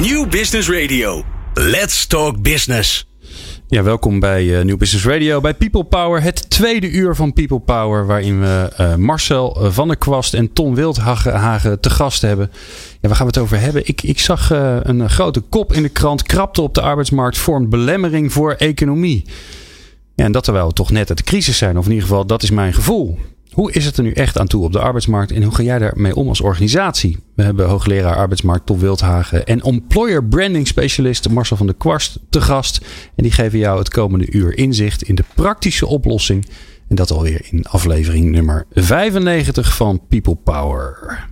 New Business Radio. Let's talk business. Ja, welkom bij uh, New Business Radio, bij People Power. Het tweede uur van People Power, waarin we uh, Marcel van der Kwast en Tom Wildhagen te gast hebben. Ja, waar gaan we het over hebben? Ik, ik zag een grote kop in de krant. Krapte op de arbeidsmarkt vormt belemmering voor economie. Ja, en dat terwijl we toch net uit de crisis zijn, of in ieder geval dat is mijn gevoel. Hoe is het er nu echt aan toe op de arbeidsmarkt en hoe ga jij daarmee om als organisatie? We hebben hoogleraar arbeidsmarkt Tom Wildhagen en employer branding specialist Marcel van der Kwarst te gast. En die geven jou het komende uur inzicht in de praktische oplossing. En dat alweer in aflevering nummer 95 van People Power.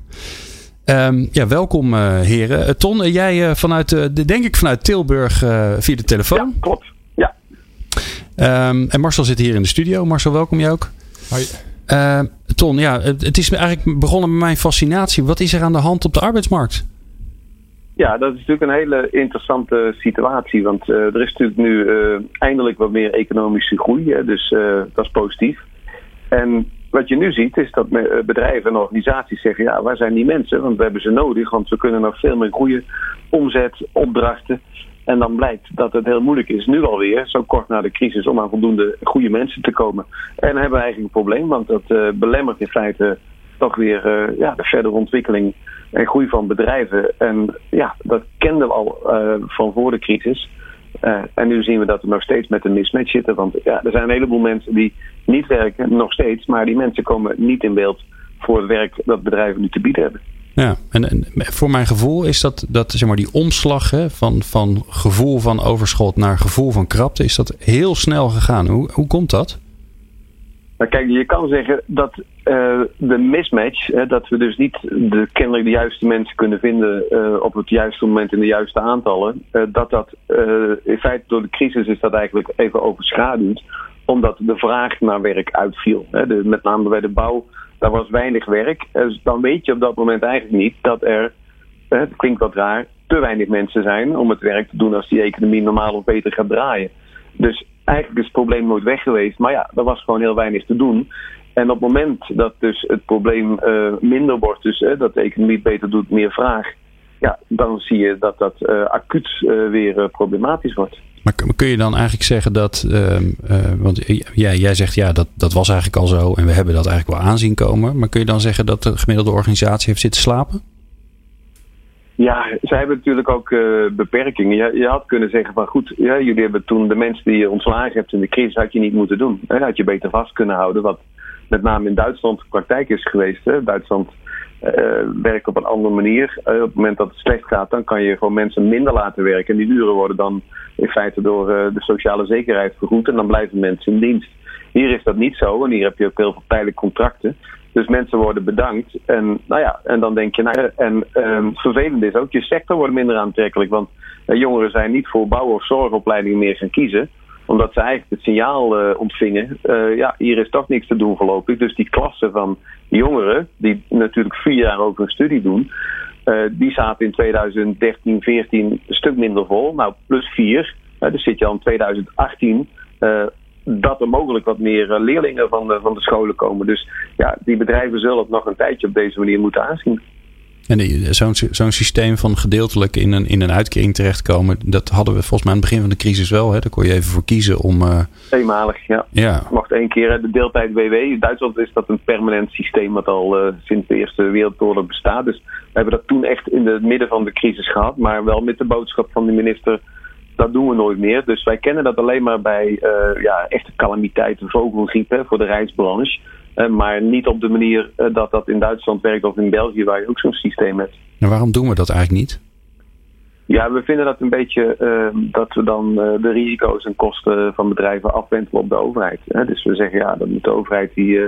Um, ja, welkom uh, heren. Uh, Ton, uh, jij vanuit, de, denk ik vanuit Tilburg via de telefoon. Ja, klopt. Ja. Um, en Marcel zit hier in de studio. Marcel, welkom jij ook. Hoi. Uh, Ton, ja, het is eigenlijk begonnen met mijn fascinatie. Wat is er aan de hand op de arbeidsmarkt? Ja, dat is natuurlijk een hele interessante situatie. Want uh, er is natuurlijk nu uh, eindelijk wat meer economische groei. Dus dat is positief. En wat je nu ziet is dat bedrijven en organisaties zeggen... ja, waar zijn die mensen? Want we hebben ze nodig, want we kunnen nog veel meer groeien. Omzet, opdrachten. En dan blijkt dat het heel moeilijk is, nu alweer, zo kort na de crisis, om aan voldoende goede mensen te komen. En dan hebben we eigenlijk een probleem, want dat uh, belemmert in feite toch weer uh, ja, de verdere ontwikkeling en groei van bedrijven. En ja, dat kenden we al uh, van voor de crisis. en nu zien we dat we nog steeds met een mismatch zitten. Want ja, er zijn een heleboel mensen die niet werken, nog steeds, maar die mensen komen niet in beeld voor het werk dat bedrijven nu te bieden hebben. Ja, en, en, voor mijn gevoel is dat, dat zeg maar, die omslag hè, van, van gevoel van overschot naar gevoel van krapte, is dat heel snel gegaan. Hoe, hoe komt dat? Nou, kijk, je kan zeggen dat uh, de mismatch, hè, dat we dus niet de, kennelijk de juiste mensen kunnen vinden uh, op het juiste moment in de juiste aantallen, uh, dat dat in feite door de crisis is dat eigenlijk even overschaduwd, omdat de vraag naar werk uitviel. Hè. De, met name bij de bouw daar was weinig werk. Dus dan weet je op dat moment eigenlijk niet dat er, het klinkt wat raar, te weinig mensen zijn om het werk te doen als die economie normaal of beter gaat draaien. Dus eigenlijk is het probleem nooit weg geweest. Maar ja, er was gewoon heel weinig te doen. En op het moment dat dus het probleem uh, minder wordt, dus uh, dat de economie het beter doet, meer vraag, ja, dan zie je dat dat uh, acuut weer problematisch wordt. Maar kun je dan eigenlijk zeggen dat, uh, uh, want jij, jij zegt ja, dat, dat was eigenlijk al zo en we hebben dat eigenlijk wel aanzien komen. Maar kun je dan zeggen dat de gemiddelde organisatie heeft zitten slapen? Ja, zij hebben natuurlijk ook uh, beperkingen. Je, je, had kunnen zeggen van goed, jullie hebben toen de mensen die je ontslagen hebt in de crisis, had je niet moeten doen. Dat had je beter vast kunnen houden, wat met name in Duitsland de praktijk is geweest. Hè. Duitsland uh, werkt op een andere manier. Uh, op het moment dat het slecht gaat, dan kan je gewoon mensen minder laten werken. En die uren worden dan in feite door uh, de sociale zekerheid vergoed. En dan blijven mensen in dienst. Hier is dat niet zo. En hier heb je ook heel veel tijdelijke contracten. Dus mensen worden bedankt. En, nou ja, en dan denk je, nou, en um, vervelend is ook, je sector wordt minder aantrekkelijk. Want jongeren zijn niet voor bouw- of zorgopleidingen meer gaan kiezen omdat ze eigenlijk het signaal uh, ontvingen, uh, ja, hier is toch niks te doen voorlopig. Dus die klasse van jongeren, die natuurlijk vier jaar over een studie doen, uh, die zaten in 2013, 14 een stuk minder vol. Nou, plus vier. dus zit je al in 2018 dat er mogelijk wat meer leerlingen van de, van de scholen komen. Dus ja, die bedrijven zullen het nog een tijdje op deze manier moeten aanzien. En zo'n zo'n systeem van gedeeltelijk in een, in een uitkering terechtkomen, dat hadden we volgens mij aan het begin van de crisis wel. Hè? Daar kon je even voor kiezen om. Uh... Eenmalig, ja. ja. Mocht één keer de deeltijd WW. In Duitsland is dat een permanent systeem wat al uh, sinds de Eerste Wereldoorlog bestaat. Dus we hebben dat toen echt in het midden van de crisis gehad. Maar wel met de boodschap van de minister. Dat doen we nooit meer. Dus wij kennen dat alleen maar bij uh, ja, echte calamiteiten, vogelgriep voor de reisbranche. Uh, maar niet op de manier uh, dat dat in Duitsland werkt of in België, waar je ook zo'n systeem hebt. En waarom doen we dat eigenlijk niet? Ja, we vinden dat een beetje uh, dat we dan de risico's en kosten van bedrijven afwentelen op de overheid. Hè? Dus we zeggen ja, dat moet de overheid die,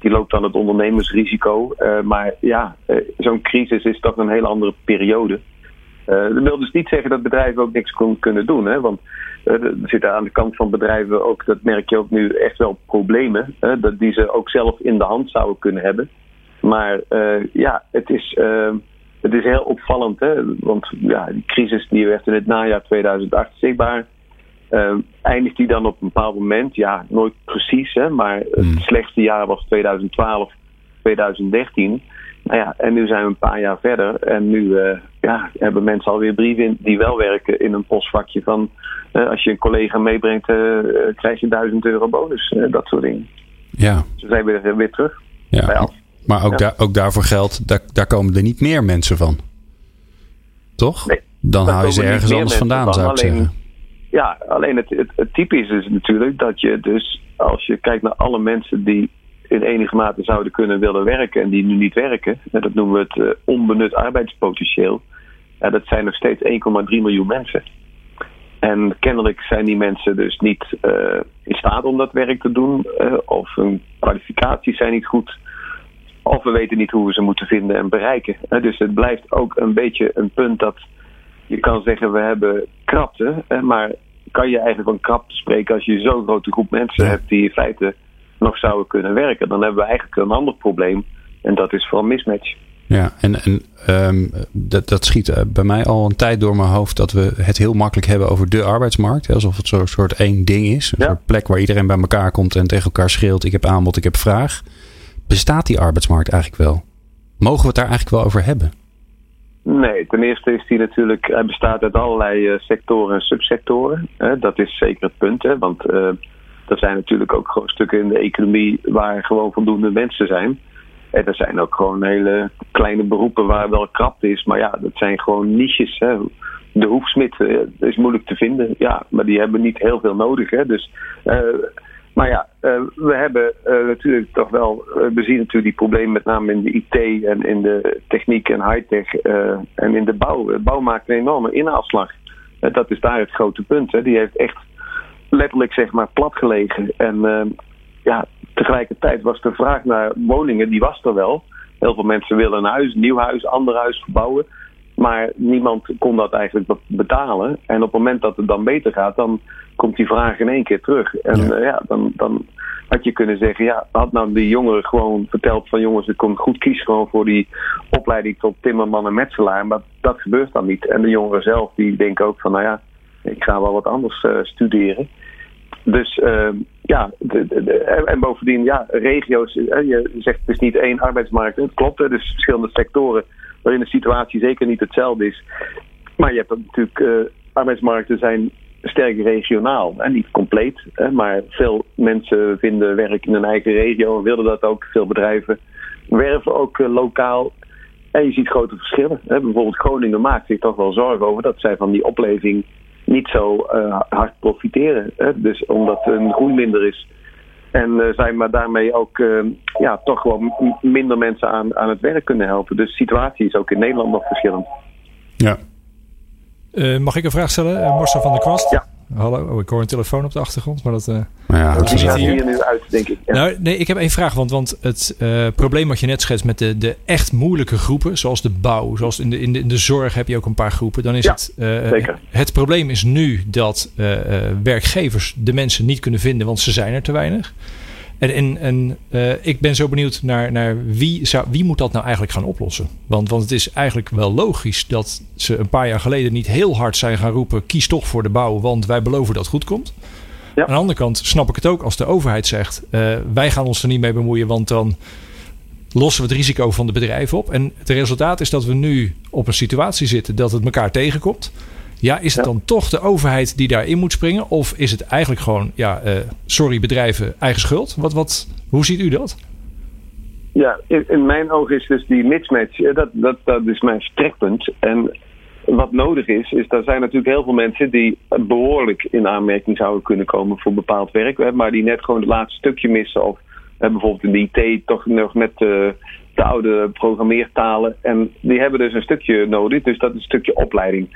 die loopt dan het ondernemersrisico. maar ja, zo'n crisis is toch een hele andere periode. dat wil dus niet zeggen dat bedrijven ook niks kunnen doen. Hè? Want er zitten aan de kant van bedrijven ook, dat merk je ook nu, echt wel problemen. Dat die ze ook zelf in de hand zouden kunnen hebben. Maar uh, ja, het is, uh, het is heel opvallend. Hè, want ja, die crisis die werd in het najaar 2008 zichtbaar. Uh, eindigt die dan op een bepaald moment? Ja, nooit precies. Hè, maar het hmm. slechtste jaar was 2012, 2013. Nou ja, en nu zijn we een paar jaar verder. En nu ja, hebben mensen alweer brieven die wel werken in een postvakje van als je een collega meebrengt, krijg je 1000 euro bonus. dat soort dingen. Ja. Ze zijn weer, weer terug. Ja. Maar ook, daar, ook daarvoor geldt, daar, daar komen er niet meer mensen van. Toch? Nee, Dan haal je ze ergens anders vandaan, zou ik alleen, zeggen. Ja, alleen het, het, het typisch is natuurlijk dat je dus, als je kijkt naar alle mensen die in enige mate zouden kunnen willen werken en die nu niet werken, dat noemen we het uh, onbenut arbeidspotentieel, ja, dat zijn nog steeds 1,3 miljoen mensen. En kennelijk zijn die mensen dus niet uh, in staat om dat werk te doen, uh, of hun kwalificaties zijn niet goed, of we weten niet hoe we ze moeten vinden en bereiken. Dus het blijft ook een beetje een punt dat je kan zeggen we hebben krapte, maar kan je eigenlijk van krapte spreken als je zo'n grote groep mensen hebt die in feite nog zouden kunnen werken? Dan hebben we eigenlijk een ander probleem en dat is vooral mismatch. Ja, en, en ehm, dat, dat schiet eh, bij mij al een tijd door mijn hoofd dat we het heel makkelijk hebben over de arbeidsmarkt. Alsof het zo'n soort één ding is. Een Ja. soort plek waar iedereen bij elkaar komt en tegen elkaar schreeuwt: ik heb aanbod, ik heb vraag. Bestaat die arbeidsmarkt eigenlijk wel? Mogen we het daar eigenlijk wel over hebben? Nee, ten eerste is die natuurlijk, hij bestaat uit allerlei eh, sectoren en subsectoren. Dat is zeker het punt, hè, want er zijn natuurlijk ook stukken in de economie waar gewoon voldoende mensen zijn. En er zijn ook gewoon hele kleine beroepen waar wel krapte is, maar ja, dat zijn gewoon niches. Hè. De hoefsmid eh, is moeilijk te vinden, ja, maar die hebben niet heel veel nodig. Hè. Dus, eh, maar ja, eh, we hebben natuurlijk toch wel, we zien natuurlijk die problemen met name in de IT en in de techniek en high-tech en in de bouw. De bouw maakt een enorme inhaalslag. Dat is daar het grote punt. Hè. Die heeft echt letterlijk zeg maar plat gelegen. En eh, ja, tegelijkertijd was de vraag naar woningen, die was er wel. Heel veel mensen willen een huis, een nieuw huis, ander huis verbouwen. Maar niemand kon dat eigenlijk be- betalen. En op het moment dat het dan beter gaat, dan komt die vraag in één keer terug. En Ja. ja dan, dan had je kunnen zeggen, ja, had nou die jongeren gewoon verteld van jongens, ik kon goed kiezen gewoon voor die opleiding tot timmerman en metselaar. Maar dat gebeurt dan niet. En de jongeren zelf, die denken ook van, nou ja, ik ga wel wat anders eh, studeren. Dus eh, ja, de, en, en bovendien, ja, regio's, eh, je zegt het is niet één arbeidsmarkt. Het klopt, er dus verschillende sectoren waarin de situatie zeker niet hetzelfde is. Maar je hebt natuurlijk, eh, arbeidsmarkten zijn sterk regionaal en niet compleet. Hè, maar veel mensen vinden werk in hun eigen regio en willen dat ook. Veel bedrijven werven ook eh, lokaal. En je ziet grote verschillen. Hè. Bijvoorbeeld Groningen maakt zich toch wel zorgen over dat zij van die opleving niet zo eh, hard profiteren. Hè. Dus omdat hun groei minder is. En eh, zij maar daarmee ook eh, ja, toch wel minder mensen aan, aan het werk kunnen helpen. Dus de situatie is ook in Nederland nog verschillend. Ja. Eh, mag ik een vraag stellen, Marcel van der Kwast? Ja. Hallo, oh, ik hoor een telefoon op de achtergrond, maar dat... eh, Maar ja, dat gaat hier. nu uit, denk ik. Ja. Nou, nee, ik heb één vraag, want, want het eh, probleem wat je net schetst met de, de echt moeilijke groepen, zoals de bouw, zoals in de, in de, in de zorg heb je ook een paar groepen, dan is Ja, het... eh, zeker. Het probleem is nu dat eh, eh, werkgevers de mensen niet kunnen vinden, want ze zijn er te weinig. En, en, en eh, ik ben zo benieuwd naar, naar wie, zou, wie moet dat nou eigenlijk gaan oplossen? Want, want het is eigenlijk wel logisch dat ze een paar jaar geleden niet heel hard zijn gaan roepen: kies toch voor de bouw, want wij beloven dat het goed komt. Ja. Aan de andere kant snap ik het ook als de overheid zegt: eh, wij gaan ons er niet mee bemoeien, want dan lossen we het risico van de bedrijven op. En het resultaat is dat we nu op een situatie zitten dat het elkaar tegenkomt. Ja, is het Ja. dan toch de overheid die daarin moet springen? Of is het eigenlijk gewoon, ja, eh, sorry bedrijven, eigen schuld? Wat, wat, hoe ziet u dat? Ja, in, in mijn ogen is dus die mismatch, eh, dat, dat, dat is mijn vertrekpunt. En wat nodig is, is er zijn natuurlijk heel veel mensen die behoorlijk in aanmerking zouden kunnen komen voor bepaald werk, maar die net gewoon het laatste stukje missen. Of bijvoorbeeld in de IT toch nog met eh, de oude programmeertalen. En die hebben dus een stukje nodig, dus dat is een stukje opleiding.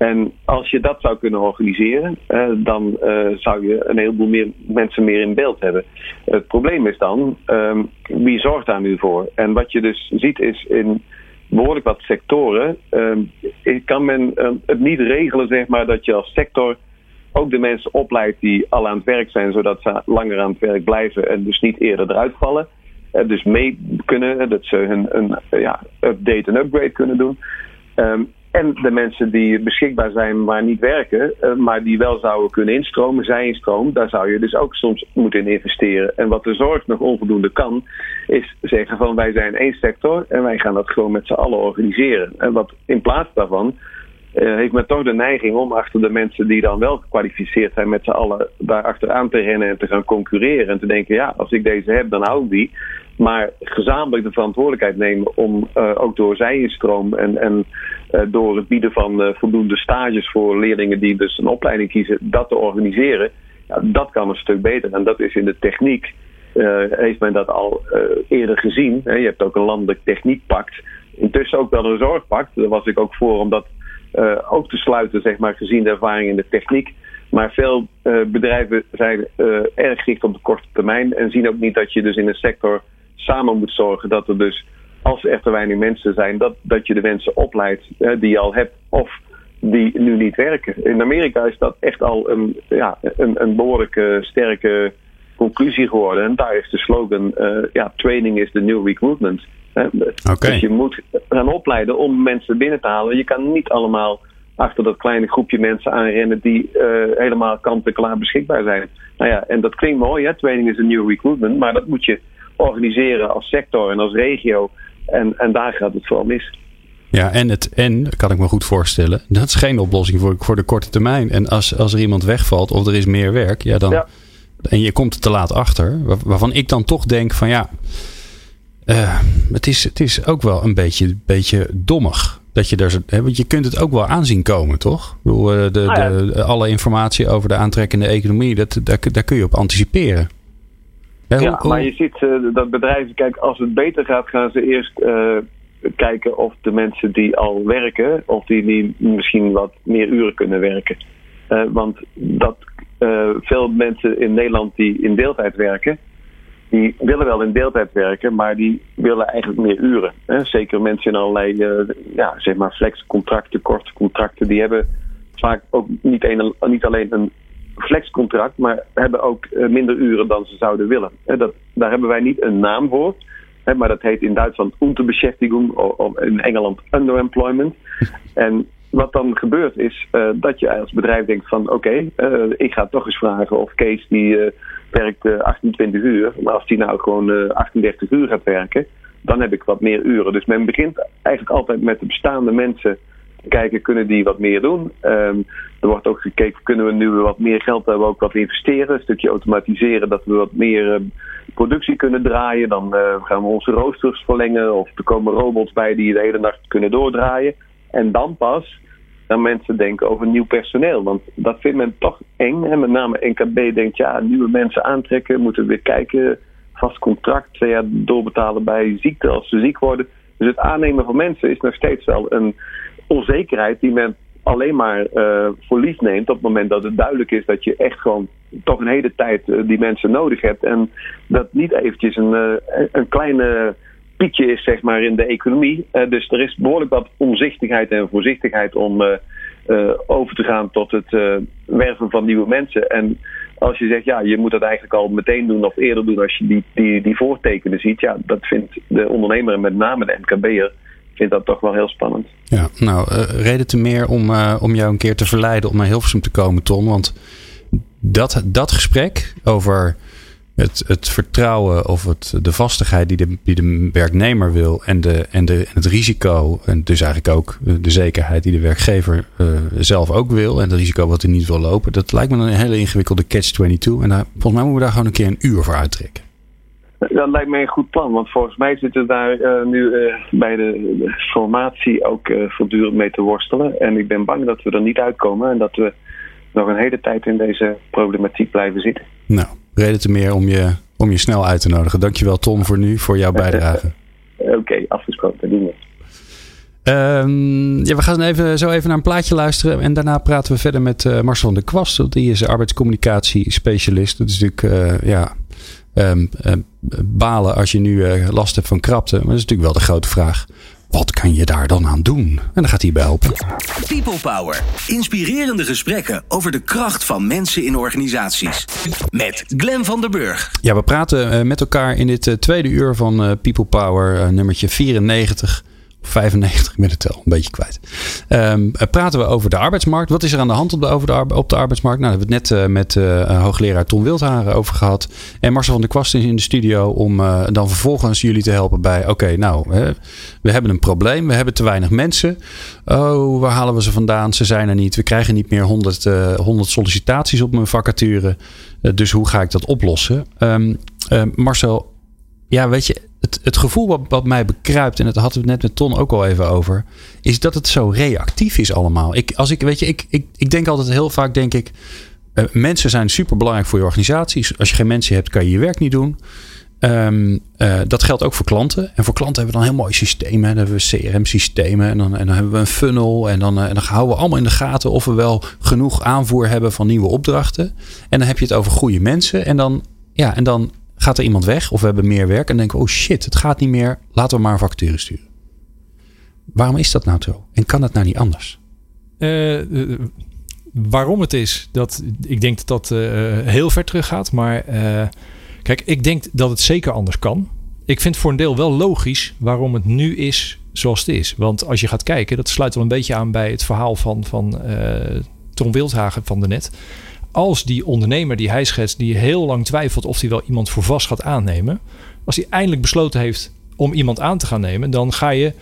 En als je dat zou kunnen organiseren, eh, dan eh, zou je een heleboel meer mensen meer in beeld hebben. Het probleem is dan, ehm, wie zorgt daar nu voor? En wat je dus ziet is in behoorlijk wat sectoren, ehm, kan men eh, het niet regelen, zeg maar, dat je als sector ook de mensen opleidt die al aan het werk zijn, zodat ze langer aan het werk blijven en dus niet eerder eruit vallen. Eh, dus mee kunnen, dat ze hun, hun ja, update en upgrade kunnen doen. Ehm, en de mensen die beschikbaar zijn, maar niet werken, uh, maar die wel zouden kunnen instromen, zij instroom, daar zou je dus ook soms moeten in investeren. En wat de zorg nog onvoldoende kan, is zeggen van wij zijn één sector en wij gaan dat gewoon met z'n allen organiseren. En wat in plaats daarvan uh, heeft men toch de neiging om achter de mensen die dan wel gekwalificeerd zijn met z'n allen daar achteraan te rennen en te gaan concurreren. En te denken, ja, als ik deze heb, dan hou ik die. Maar gezamenlijk de verantwoordelijkheid nemen om uh, ook door zijinstroom en, en uh, door het bieden van uh, voldoende stages voor leerlingen die dus een opleiding kiezen, dat te organiseren. Ja, dat kan een stuk beter. En dat is in de techniek, heeft men dat al eerder gezien. Hè. Je hebt ook een landelijk techniekpact. Intussen ook wel een zorgpact. Daar was ik ook voor om dat ook te sluiten, zeg maar, gezien de ervaring in de techniek. Maar veel bedrijven zijn erg gericht op de korte termijn en zien ook niet dat je dus in een sector samen moet zorgen dat er dus, als er te weinig mensen zijn, dat, dat je de mensen opleidt die je al hebt of die nu niet werken. In Amerika is dat echt al een, ja, een, een behoorlijke sterke conclusie geworden. En daar is de slogan: uh, ja, training is the new recruitment. Okay. Dus je moet gaan opleiden om mensen binnen te halen. Je kan niet allemaal achter dat kleine groepje mensen aanrennen die uh, helemaal kant-en-klaar beschikbaar zijn. Nou ja, en dat klinkt mooi, hè? training is a new recruitment, maar dat moet je organiseren als sector en als regio. En, en daar gaat het vooral mis. Ja, en het en kan ik me goed voorstellen. Dat is geen oplossing voor, voor de korte termijn. En als, als er iemand wegvalt of er is meer werk, ja, dan. En je komt er te laat achter. Waarvan ik dan toch denk van ja. Uh, het, is, het is ook wel een beetje, beetje dommig. Dat je daar, want je kunt het ook wel aanzien komen, toch? Ik bedoel, de, de, ah, ja. alle informatie over de aantrekkende economie, dat, daar, daar kun je op anticiperen. Ja, maar je ziet uh, dat bedrijven, kijk, als het beter gaat, gaan ze eerst uh, kijken of de mensen die al werken, of die, die misschien wat meer uren kunnen werken. Uh, want dat veel mensen in Nederland die in deeltijd werken, die willen wel in deeltijd werken, maar die willen eigenlijk meer uren. Hè? Zeker mensen in allerlei, ja, zeg maar, flexcontracten, korte contracten, die hebben vaak ook niet, een, niet alleen een flexcontract, maar hebben ook eh, minder uren dan ze zouden willen. Dat, daar hebben wij niet een naam voor. Maar dat heet in Duitsland unterbeschäftigung of in Engeland underemployment. En wat dan gebeurt is uh, dat je als bedrijf denkt van oké, okay, uh, ik ga toch eens vragen of Kees die uh, werkt 28 uur. Maar als die nou gewoon 38 uur gaat werken, dan heb ik wat meer uren. Dus men begint eigenlijk altijd met de bestaande mensen kijken, kunnen die wat meer doen? Um, er wordt ook gekeken, kunnen we nu wat meer geld hebben, ook wat investeren, een stukje automatiseren, dat we wat meer uh, productie kunnen draaien. Dan uh, gaan we onze roosters verlengen of er komen robots bij die de hele nacht kunnen doordraaien. En dan pas gaan mensen denken over nieuw personeel. Want dat vindt men toch eng. En met name NKB denkt, ja, nieuwe mensen aantrekken, moeten we weer kijken. Vast contract, twee jaar doorbetalen bij ziekte als ze ziek worden. Dus het aannemen van mensen is nog steeds wel een onzekerheid die men alleen maar uh, voor lief neemt op het moment dat het duidelijk is dat je echt gewoon toch een hele tijd uh, die mensen nodig hebt. En dat niet eventjes een, uh, een kleine piekje is, zeg maar, in de economie. dus er is behoorlijk wat omzichtigheid en voorzichtigheid om over te gaan tot het werven van nieuwe mensen. En als je zegt, ja, je moet dat eigenlijk al meteen doen of eerder doen als je die, die, die voortekenen ziet, ja, dat vindt de ondernemer en met name de MKB'er vind dat toch wel heel spannend. Ja, nou, uh, reden te meer om, uh, om jou een keer te verleiden om naar Hilversum te komen, Ton. Want dat, dat gesprek over het, het vertrouwen of het, de vastigheid die de, die de werknemer wil en, de, en, de, en het risico, en dus eigenlijk ook de zekerheid die de werkgever uh, zelf ook wil en het risico wat hij niet wil lopen, dat lijkt me een hele ingewikkelde catch-22. En daar, volgens mij moeten we daar gewoon een keer een uur voor uittrekken. Dat lijkt mij een goed plan, want volgens mij zitten daar uh, nu uh, bij de, de, formatie ook uh, voortdurend mee te worstelen. En ik ben bang dat we er niet uitkomen en dat we nog een hele tijd in deze problematiek blijven zitten. Nou, reden te meer om je, om je snel uit te nodigen. Dankjewel Tom voor nu, voor jouw bijdrage. Oké, okay, afgesproken. Doen we. Um, ja, we gaan even, zo even naar een plaatje luisteren. En daarna praten we verder met Marcel van der Kwast. Die is arbeidscommunicatie specialist. Dat is natuurlijk ja, um, um, balen als je nu uh, last hebt van krapte. Maar dat is natuurlijk wel de grote vraag. Wat kan je daar dan aan doen? En dan gaat hij bij helpen. People Power. Inspirerende gesprekken over de kracht van mensen in organisaties. Met Glen van der Burg. Ja, we praten uh, met elkaar in dit uh, tweede uur van People Power, nummertje 94 95, ik ben het al een beetje kwijt. Um, praten we over de arbeidsmarkt. Wat is er aan de hand op de, over de, op de arbeidsmarkt? Nou, daar hebben we het net uh, met uh, hoogleraar Ton Wildharen over gehad. En Marcel van der Kwast is in de studio om dan vervolgens jullie te helpen bij... Oké, nou, we hebben een probleem. We hebben te weinig mensen. Oh, waar halen we ze vandaan? Ze zijn er niet. We krijgen niet meer 100, 100 sollicitaties op mijn vacature. dus hoe ga ik dat oplossen? Um, Marcel, ja, weet je, het, gevoel wat, mij bekruipt, en dat hadden we net met Ton ook al even over, is dat het zo reactief is allemaal. Ik, als ik, weet je, ik, ik, ik denk altijd heel vaak, denk ik, uh, mensen zijn super belangrijk voor je organisaties. Als je geen mensen hebt, kan je je werk niet doen. Um, uh, dat geldt ook voor klanten. En voor klanten hebben we dan heel mooi systemen. Dan hebben we CRM-systemen en dan, en dan hebben we een funnel. En dan, uh, en dan houden we allemaal in de gaten of we wel genoeg aanvoer hebben van nieuwe opdrachten. En dan heb je het over goede mensen. En dan, ja, en dan gaat er iemand weg of we hebben meer werk en denken oh shit, het gaat niet meer, laten we maar een vacature sturen. Waarom is dat nou zo? En kan het nou niet anders? Uh, waarom het is, dat, ik denk dat dat uh, heel ver terug gaat. Maar kijk, ik denk dat het zeker anders kan. Ik vind voor een deel wel logisch waarom het nu is zoals het is. Want als je gaat kijken, dat sluit wel een beetje aan bij het verhaal van, van Tom Wildhagen van de net als die ondernemer die hij schetst, die heel lang twijfelt of hij wel iemand voor vast gaat aannemen, als hij eindelijk besloten heeft om iemand aan te gaan nemen, dan ga je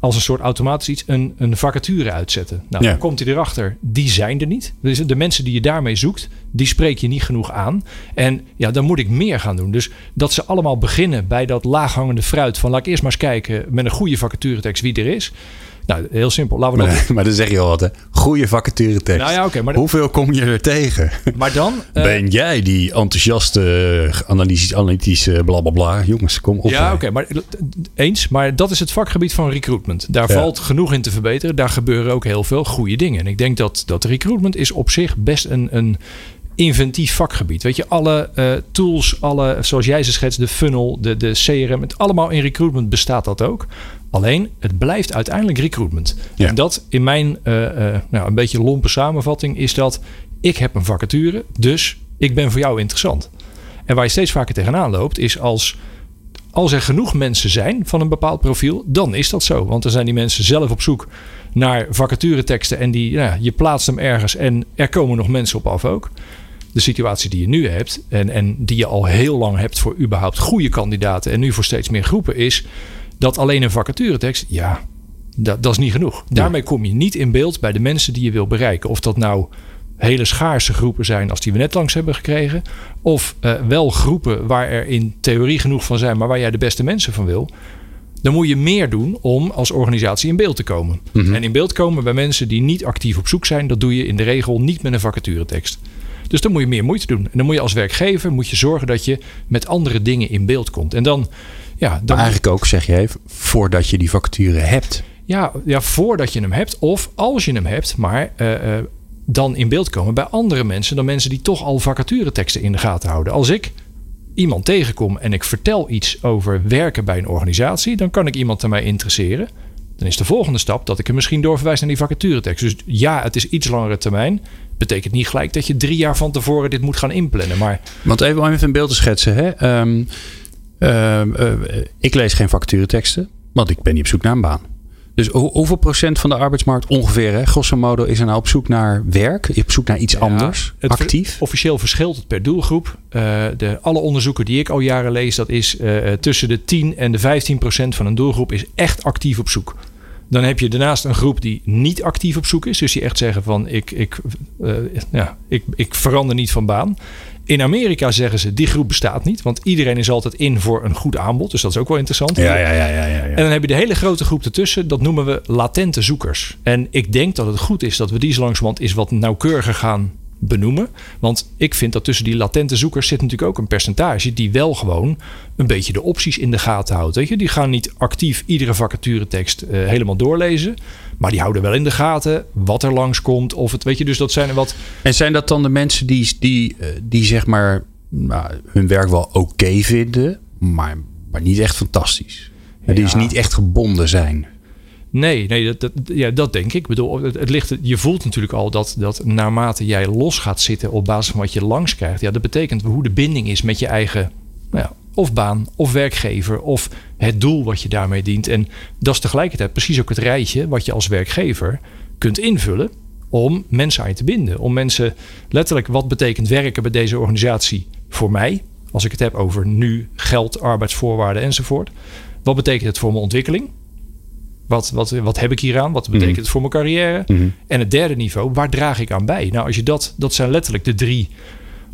als een soort automatisch iets een, een vacature uitzetten. Nou, dan komt hij erachter, die zijn er niet. Dus de mensen die je daarmee zoekt, die spreek je niet genoeg aan. En ja, dan moet ik meer gaan doen. Dus dat ze allemaal beginnen bij dat laaghangende fruit van laat ik eerst maar eens kijken met een goede vacaturetekst wie er is. Nou, heel simpel. Laten we maar, maar dan zeg je al wat, hè? Goede vacature tekst. Nou ja, okay, maar Hoeveel kom je er tegen? Maar dan... Uh, ben jij die enthousiaste, analytisch, analytische blablabla? Jongens, kom op. Ja, oké. maar eens. Maar dat is het vakgebied van recruitment. Daar valt genoeg in te verbeteren. Daar gebeuren ook heel veel goede dingen. En ik denk dat, dat recruitment is op zich best een... een inventief vakgebied. Weet je, alle uh, tools, alle, zoals jij ze schetst, de funnel, de, de CRM, het allemaal in recruitment bestaat dat ook. Alleen, het blijft uiteindelijk recruitment. Ja. En dat in mijn uh, uh, nou, een beetje lompe samenvatting is dat ik heb een vacature, dus ik ben voor jou interessant. En waar je steeds vaker tegenaan loopt, is als, als er genoeg mensen zijn van een bepaald profiel, dan is dat zo. Want dan zijn die mensen zelf op zoek naar vacatureteksten en die, nou, je plaatst hem ergens en er komen nog mensen op af ook. De situatie die je nu hebt en, en die je al heel lang hebt voor überhaupt goede kandidaten en nu voor steeds meer groepen is dat alleen een vacaturetekst, ja, dat, dat is niet genoeg. Daarmee kom je niet in beeld bij de mensen die je wil bereiken. Of dat nou hele schaarse groepen zijn als die we net langs hebben gekregen. Of uh, wel groepen waar er in theorie genoeg van zijn, maar waar jij de beste mensen van wil. Dan moet je meer doen om als organisatie in beeld te komen. Mm -hmm. En in beeld komen bij mensen die niet actief op zoek zijn, dat doe je in de regel niet met een vacaturetekst. Dus dan moet je meer moeite doen. En dan moet je als werkgever moet je zorgen dat je met andere dingen in beeld komt. En dan ja, dan maar eigenlijk ook, zeg je even, voordat je die vacature hebt. Ja, ja, voordat je hem hebt. Of als je hem hebt, maar uh, uh, dan in beeld komen bij andere mensen dan mensen die toch al vacatureteksten in de gaten houden. Als ik iemand tegenkom en ik vertel iets over werken bij een organisatie, dan kan ik iemand mij interesseren. Dan is de volgende stap dat ik hem misschien doorverwijs naar die vacaturetekst. Dus ja, het is iets langere termijn. Betekent niet gelijk dat je drie jaar van tevoren dit moet gaan inplannen. Maar... Want even om even een beeld te schetsen. Hè? Um, uh, uh, ik lees geen vacatureteksten, want ik ben niet op zoek naar een baan. Dus hoeveel procent van de arbeidsmarkt ongeveer, hè, grosso modo, is er nou op zoek naar werk? Op zoek naar iets ja, anders, actief? Officieel verschilt het per doelgroep. Uh, de, alle onderzoeken die ik al jaren lees, dat is uh, tussen de 10 en de 15 procent van een doelgroep is echt actief op zoek. Dan heb je daarnaast een groep die niet actief op zoek is. Dus die echt zeggen van ik, ik, uh, ja, ik, ik verander niet van baan. In Amerika zeggen ze, die groep bestaat niet. Want iedereen is altijd in voor een goed aanbod. Dus dat is ook wel interessant. Ja, ja, ja, ja, ja, En dan heb je de hele grote groep ertussen. Dat noemen we latente zoekers. En ik denk dat het goed is dat we die zo langzamerhand is wat nauwkeuriger gaan benoemen. Want ik vind dat tussen die latente zoekers zit natuurlijk ook een percentage die wel gewoon een beetje de opties in de gaten houdt. Weet je? Die gaan niet actief iedere vacaturetekst uh, helemaal doorlezen. Maar die houden wel in de gaten wat er langskomt. Of het weet je, dus dat zijn er wat. En zijn dat dan de mensen die, die, eh, die zeg maar nou, hun werk wel oké vinden, maar, maar niet echt fantastisch? Ja. Die dus niet echt gebonden zijn. Nee, nee dat, ja, dat denk ik. ik bedoel, het, het, ligt, je voelt natuurlijk al dat, dat naarmate jij los gaat zitten op basis van wat je langs krijgt, ja, dat betekent hoe de binding is met je eigen nou ja, of baan of werkgever of het doel wat je daarmee dient. En dat is tegelijkertijd precies ook het rijtje wat je als werkgever kunt invullen om mensen aan je te binden. Om mensen letterlijk wat betekent werken bij deze organisatie voor mij. Als ik het heb over nu geld, arbeidsvoorwaarden enzovoort. Wat betekent het voor mijn ontwikkeling? Wat, wat, wat heb ik hier aan? Wat betekent Mhm. het voor mijn carrière? Mhm. En het derde niveau, waar draag ik aan bij? Nou, als je dat, dat zijn letterlijk de drie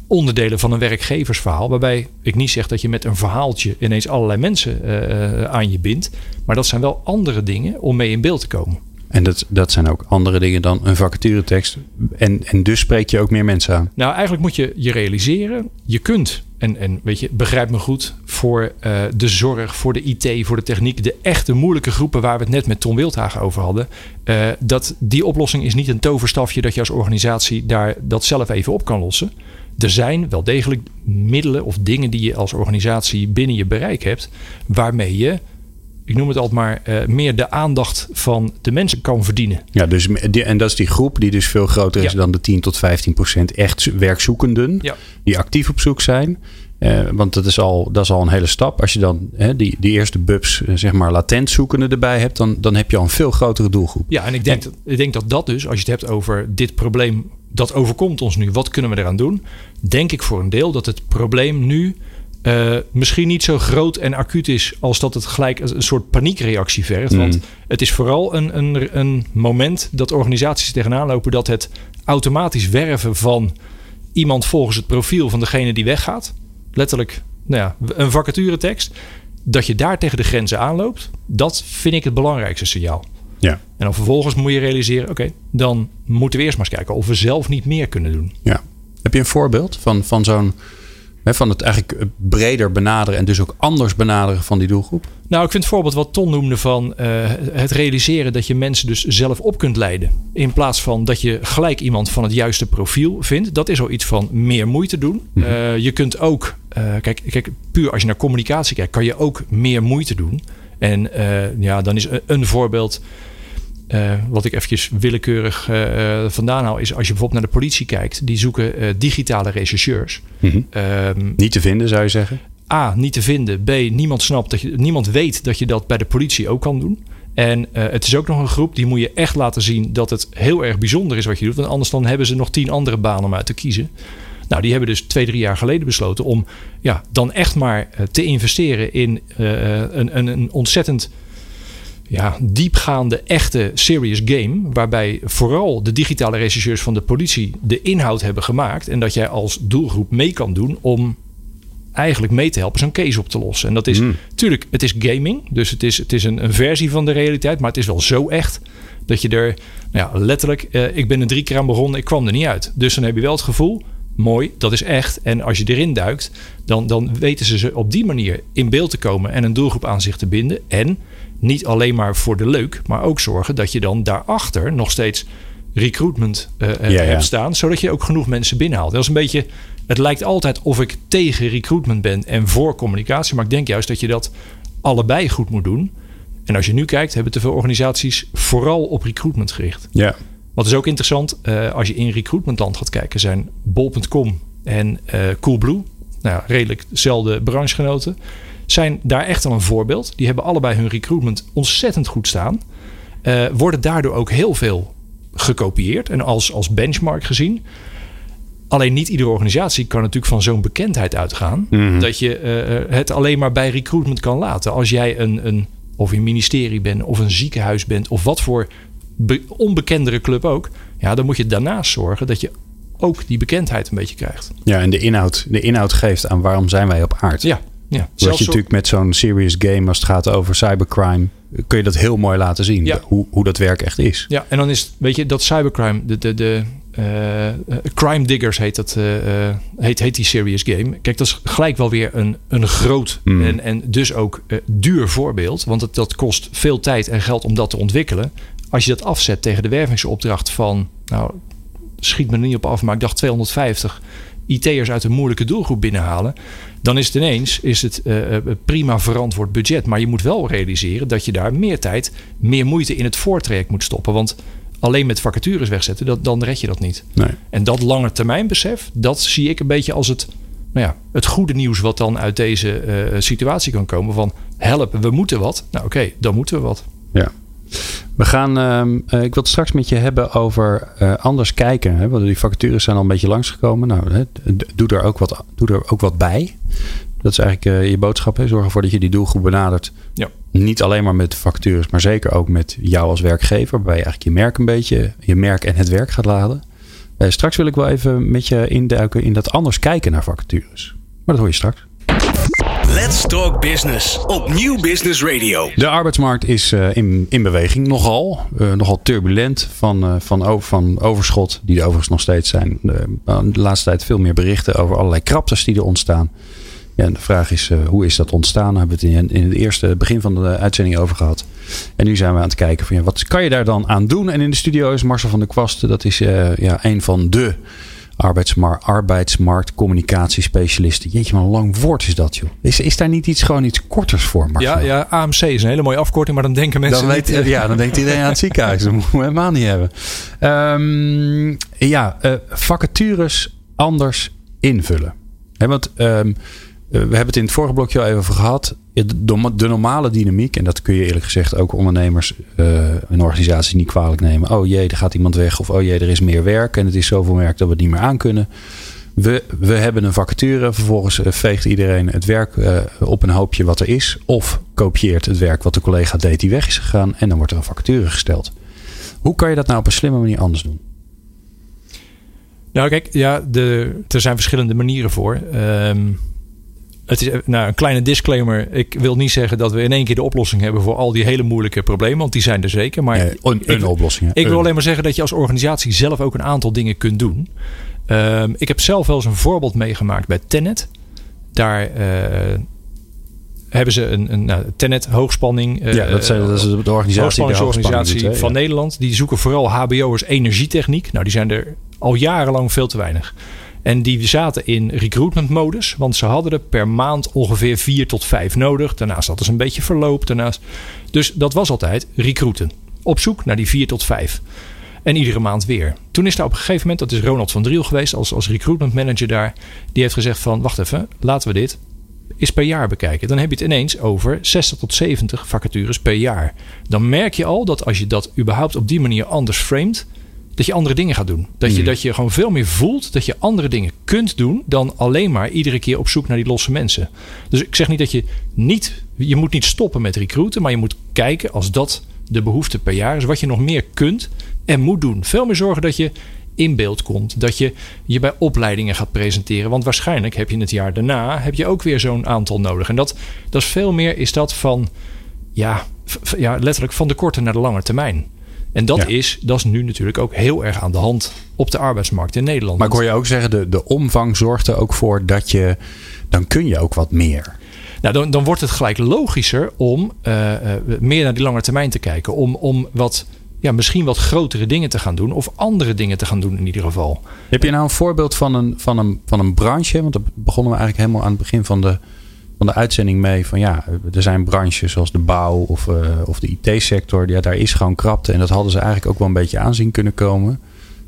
onderdelen van een werkgeversverhaal. Waarbij ik niet zeg dat je met een verhaaltje ineens allerlei mensen eh, eh, aan je bindt. Maar dat zijn wel andere dingen om mee in beeld te komen. En dat, dat zijn ook andere dingen dan een vacaturetekst. En, en dus spreek je ook meer mensen aan. Nou, eigenlijk moet je je realiseren, je kunt, en, en weet je, begrijp me goed, voor eh, de zorg, voor de IT, voor de techniek, de echte moeilijke groepen waar we het net met Tom Wildhagen over hadden, eh, dat die oplossing is niet een toverstafje dat je als organisatie daar dat zelf even op kan lossen. Er zijn wel degelijk middelen of dingen die je als organisatie binnen je bereik hebt, waarmee je, ik noem het altijd maar, eh, meer de aandacht van de mensen kan verdienen. Ja, dus, die, en dat is die groep die dus veel groter is Ja. dan de 10 tot 15 procent echt werkzoekenden. Ja. Die actief op zoek zijn. Eh, want dat is, al, dat is al een hele stap. Als je dan hè, die, die eerste bubs, eh, zeg maar latent zoekende erbij hebt, dan, dan heb je al een veel grotere doelgroep. Ja, en ik denk, dat, ik denk dat dat dus, als je het hebt over dit probleem, dat overkomt ons nu, wat kunnen we eraan doen? Denk ik voor een deel dat het probleem nu eh, misschien niet zo groot en acuut is als dat het gelijk een soort paniekreactie vergt. Mm. Want het is vooral een, een, een moment dat organisaties tegenaan lopen dat het automatisch werven van iemand volgens het profiel van degene die weggaat, letterlijk nou ja, een vacaturetekst, dat je daar tegen de grenzen aanloopt, dat vind ik het belangrijkste signaal. Ja. En dan vervolgens moet je realiseren, oké, dan moeten we eerst maar eens kijken of we zelf niet meer kunnen doen. ja. Heb je een voorbeeld van, van zo'n. Van het eigenlijk breder benaderen en dus ook anders benaderen van die doelgroep? Nou, ik vind het voorbeeld wat Ton noemde van eh, het realiseren dat je mensen dus zelf op kunt leiden. In plaats van dat je gelijk iemand van het juiste profiel vindt. Dat is al iets van meer moeite doen. Eh, je kunt ook, eh, kijk, kijk, puur als je naar communicatie kijkt, kan je ook meer moeite doen. En ja, dan is een, een voorbeeld. Eh, wat ik eventjes willekeurig eh, eh, vandaan haal, is als je bijvoorbeeld naar de politie kijkt, die zoeken digitale rechercheurs. Mhm. Ehm, Niet te vinden, zou je zeggen. A, niet te vinden. B, niemand snapt dat je, niemand weet dat je dat bij de politie ook kan doen. En het is ook nog een groep die moet je echt laten zien dat het heel erg bijzonder is wat je doet. Want anders dan hebben ze nog tien andere banen om uit te kiezen. Nou, die hebben dus twee, drie jaar geleden besloten om ja, dan echt maar te investeren in een, een, een ontzettend ja, diepgaande, echte serious game. Waarbij vooral de digitale rechercheurs van de politie de inhoud hebben gemaakt. En dat jij als doelgroep mee kan doen om eigenlijk mee te helpen zo'n case op te lossen. En dat is Mm. natuurlijk, het is gaming. Dus het is, het is een, een versie van de realiteit. Maar het is wel zo echt dat je er nou ja, letterlijk, eh, ik ben er drie keer aan begonnen, ik kwam er niet uit. Dus dan heb je wel het gevoel, mooi, dat is echt. En als je erin duikt, dan, dan weten ze ze op die manier in beeld te komen en een doelgroep aan zich te binden. En niet alleen maar voor de leuk, maar ook zorgen dat je dan daarachter nog steeds recruitment ja. hebt staan, zodat je ook genoeg mensen binnenhaalt. Dat is een beetje, het lijkt altijd of ik tegen recruitment ben en voor communicatie, maar ik denk juist dat je dat allebei goed moet doen. En als je nu kijkt, hebben te veel organisaties vooral op recruitment gericht. Ja. Wat is ook interessant, eh, als je in recruitmentland gaat kijken, zijn bol.com en eh, Coolblue, nou ja, redelijk dezelfde branchegenoten, zijn daar echt al een voorbeeld. Die hebben allebei hun recruitment ontzettend goed staan. Eh, worden daardoor ook heel veel gekopieerd en als, als benchmark gezien. Alleen niet iedere organisatie kan natuurlijk van zo'n bekendheid uitgaan. Mhm. Dat je eh, het alleen maar bij recruitment kan laten. Als jij een, een, of een ministerie bent of een ziekenhuis bent of wat voor be- onbekendere club ook. Ja, dan moet je daarnaast zorgen dat je ook die bekendheid een beetje krijgt. ja, en de inhoud, de inhoud geeft aan waarom zijn wij op aard. Ja, ja. Zelfs je zo- natuurlijk met zo'n serious game, als het gaat over cybercrime, kun je dat heel mooi laten zien. Ja. Hoe, hoe dat werk echt is. Ja, en dan is weet je, dat cybercrime, de, de, de eh, eh, Crime Diggers heet, dat, eh, heet, heet die serious game. Kijk, dat is gelijk wel weer een, een groot Mm. en, en dus ook duur voorbeeld. Want het, dat kost veel tijd en geld om dat te ontwikkelen. Als je dat afzet tegen de wervingsopdracht van, nou, schiet me er niet op af, maar ik dacht 250 IT'ers uit een moeilijke doelgroep binnenhalen. Dan is het ineens is het, eh, eh, prima verantwoord budget. Maar je moet wel realiseren dat je daar meer tijd, meer moeite in het voortraject moet stoppen. Want alleen met vacatures wegzetten, dat, dan red je dat niet. Nee. En dat lange termijn besef, dat zie ik een beetje als het nou ja, het goede nieuws wat dan uit deze uh, situatie kan komen. Van help, we moeten wat. Nou oké, dan moeten we wat. Ja. We gaan, uh, ik wil het straks met je hebben over uh, anders kijken. Hè? Want die vacatures zijn al een beetje langsgekomen. Nou, hè, doe, er ook wat, doe er ook wat bij. Dat is eigenlijk uh, je boodschap. Hè? Zorg ervoor dat je die doelgroep benadert. Ja. Niet alleen maar met vacatures, maar zeker ook met jou als werkgever. Waarbij je eigenlijk je merk een beetje, je merk en het werk gaat laden. straks wil ik wel even met je induiken in dat anders kijken naar vacatures. Maar dat hoor je straks. Let's Talk Business op Nieuw Business Radio. De arbeidsmarkt is uh, in, in beweging nogal. Uh, nogal turbulent van, uh, van, van overschot, die er overigens nog steeds zijn. de laatste tijd veel meer berichten over allerlei kraptes die er ontstaan. Ja, en de vraag is, hoe is dat ontstaan? Daar hebben we het in, in het eerste begin van de uitzending over gehad. En nu zijn we aan het kijken van ja, wat kan je daar dan aan doen? En in de studio is Marcel van der Kwasten. Dat is ja, een van de arbeidsmarkt, arbeidsmarktcommunicatiespecialisten. Jeetje, maar een lang woord is dat, joh. Is, is daar niet iets gewoon iets korters voor, Marcel? Ja, ja, AMC is een hele mooie afkorting, maar dan denken mensen dan weet, Ja, dan denkt iedereen aan het ziekenhuis. Dat moeten we helemaal niet hebben. Um, ja, uh, vacatures anders invullen. He, want um, we hebben het in het vorige blokje al even over gehad. De, normale dynamiek, en dat kun je eerlijk gezegd ook ondernemers uh, en organisaties niet kwalijk nemen. Oh jee, er gaat iemand weg. Of oh jee, er is meer werk en het is zoveel werk dat we het niet meer aan kunnen. We, we hebben een vacature. Vervolgens eh, veegt iedereen het werk uh, op een hoopje wat er is. Of kopieert het werk wat de collega deed die weg is gegaan. En dan wordt er een vacature gesteld. Hoe kan je dat nou op een slimme manier anders doen? Nou, kijk, ja, de, er zijn verschillende manieren voor. Um, het is nou, een kleine disclaimer. Ik wil niet zeggen dat we in één keer de oplossing hebben voor al die hele moeilijke problemen. Want die zijn er zeker. Maar een, een ik, oplossing. Ik wil alleen maar zeggen dat je als organisatie zelf ook een aantal dingen kunt doen. Um, ik heb zelf wel eens een voorbeeld meegemaakt bij Tenet. Daar uh, hebben ze een, een nou, Tenet hoogspanning. Uh, ja, dat, zijn, dat is de organisatie, de van Nederland. Die zoeken vooral HBO'ers energietechniek. Nou, die zijn er al jarenlang veel te weinig. En die zaten in recruitment modus, want ze hadden er per maand ongeveer vier tot vijf nodig. Daarnaast hadden ze een beetje verloop. Daarnaast. Dus dat was altijd recruiten. Op zoek naar die vier tot vijf. En iedere maand weer. Toen is daar op een gegeven moment, dat is Ronald van Driel geweest als, als recruitment manager daar. Die heeft gezegd van, wacht even, laten we dit eens per jaar bekijken. Dan heb je het ineens over 60 tot 70 vacatures per jaar. Dan merk je al dat als je dat überhaupt op die manier anders framet dat je andere dingen gaat doen. Dat je, mm. dat je gewoon veel meer voelt dat je andere dingen kunt doen dan alleen maar iedere keer op zoek naar die losse mensen. Dus ik zeg niet dat je niet, je moet niet stoppen met recruiten, maar je moet kijken als dat de behoefte per jaar is, wat je nog meer kunt en moet doen. Veel meer zorgen dat je in beeld komt. Dat je je bij opleidingen gaat presenteren. Want waarschijnlijk heb je het jaar daarna heb je ook weer zo'n aantal nodig. En dat, dat is veel meer is dat van ja, ja, letterlijk van de korte naar de lange termijn. En dat, is, dat is nu natuurlijk ook heel erg aan de hand op de arbeidsmarkt in Nederland. Maar ik hoor je ook zeggen, de, de omvang zorgt er ook voor dat je, dan kun je ook wat meer. Nou, dan, dan wordt het gelijk logischer om uh, uh, meer naar die lange termijn te kijken. Om, om wat, ja, misschien wat grotere dingen te gaan doen. Of andere dingen te gaan doen in ieder geval. Heb je nou een voorbeeld van een, van een, van een branche? Want dat begonnen we eigenlijk helemaal aan het begin van de, van de uitzending mee van ja, er zijn branches zoals de bouw of, uh, of de IT-sector. Ja, daar is gewoon krapte. En dat hadden ze eigenlijk ook wel een beetje aanzien kunnen komen.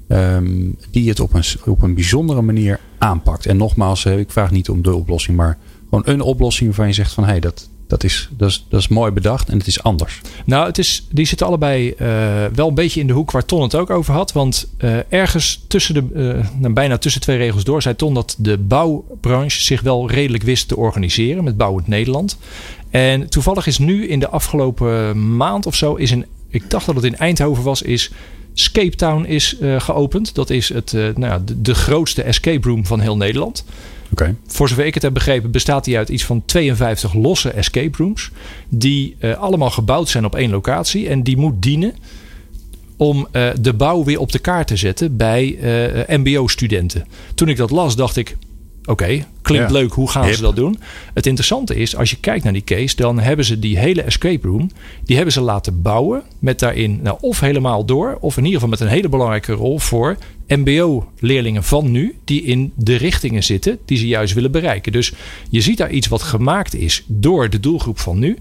Um, die het op een, op een bijzondere manier aanpakt. En nogmaals, eh, ik vraag niet om de oplossing, maar gewoon een oplossing waarvan je zegt van hé, hey, dat, dat is, dat, is, dat is mooi bedacht en het is anders. Nou, het is, die zitten allebei uh, wel een beetje in de hoek waar Ton het ook over had. Want uh, ergens tussen de, uh, nou, bijna tussen twee regels door, zei Ton dat de bouwbranche zich wel redelijk wist te organiseren met Bouwend Nederland. En toevallig is nu in de afgelopen maand of zo, is een, ik dacht dat het in Eindhoven was, is Scape Town is geopend. Dat is het, nou, de grootste escape room van heel Nederland. Okay. Voor zover ik het heb begrepen, bestaat die uit iets van 52 losse escape rooms. Die uh, allemaal gebouwd zijn op één locatie. En die moet dienen om uh, de bouw weer op de kaart te zetten bij uh, MBO-studenten. Toen ik dat las, dacht ik: Oké, klinkt leuk, hoe gaan ze dat doen? Het interessante is, als je kijkt naar die case, dan hebben ze die hele escape room, die hebben ze laten bouwen met daarin, nou, of helemaal door, of in ieder geval met een hele belangrijke rol voor MBO-leerlingen van nu, die in de richtingen zitten die ze juist willen bereiken. Dus je ziet daar iets wat gemaakt is door de doelgroep van nu.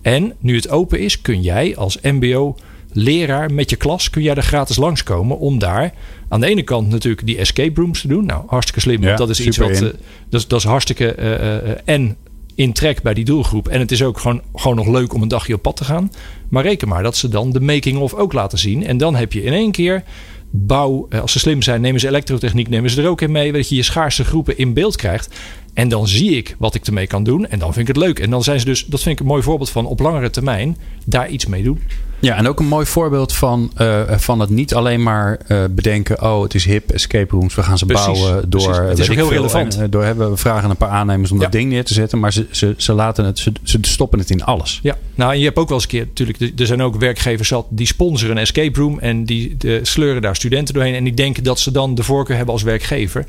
En nu het open is, kun jij als MBO leraar met je klas kun jij er gratis langskomen om daar aan de ene kant natuurlijk die escape rooms te doen. Nou, hartstikke slim. Ja, dat is iets wat. eh, dat, is, dat is hartstikke. eh, eh, en in trek bij die doelgroep. En het is ook gewoon, gewoon nog leuk om een dagje op pad te gaan. Maar reken maar dat ze dan de making-of ook laten zien. En dan heb je in één keer bouw. Als ze slim zijn, nemen ze elektrotechniek, nemen ze er ook in mee. Dat je je schaarse groepen in beeld krijgt. En dan zie ik wat ik ermee kan doen. En dan vind ik het leuk. En dan zijn ze dus, dat vind ik een mooi voorbeeld van op langere termijn daar iets mee doen. Ja, en ook een mooi voorbeeld van, eh, van het niet alleen maar eh, bedenken: oh, het is hip, escape rooms, we gaan ze Precies, bouwen door. precies. Het is ook heel veel, relevant. en, eh, door hebben we vragen een paar aannemers om Ja. dat ding neer te zetten, maar ze, ze, ze laten het, ze, ze stoppen het in alles. Ja, nou en je hebt ook wel eens een keer, natuurlijk, er- er zijn ook werkgevers zat die sponsoren een escape room en die de, sleuren daar studenten doorheen en die denken dat ze dan de voorkeur hebben als werkgever.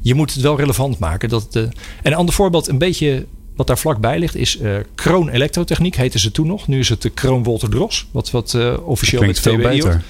Je moet het wel relevant maken. Dat de, en een ander voorbeeld, een beetje wat daar vlakbij ligt, is eh, Kroon Elektrotechniek, heette ze toen nog. Nu is het de Kroon Wolter Dros, wat, wat eh, officieel Klinkt met veel TBI hoort. beter.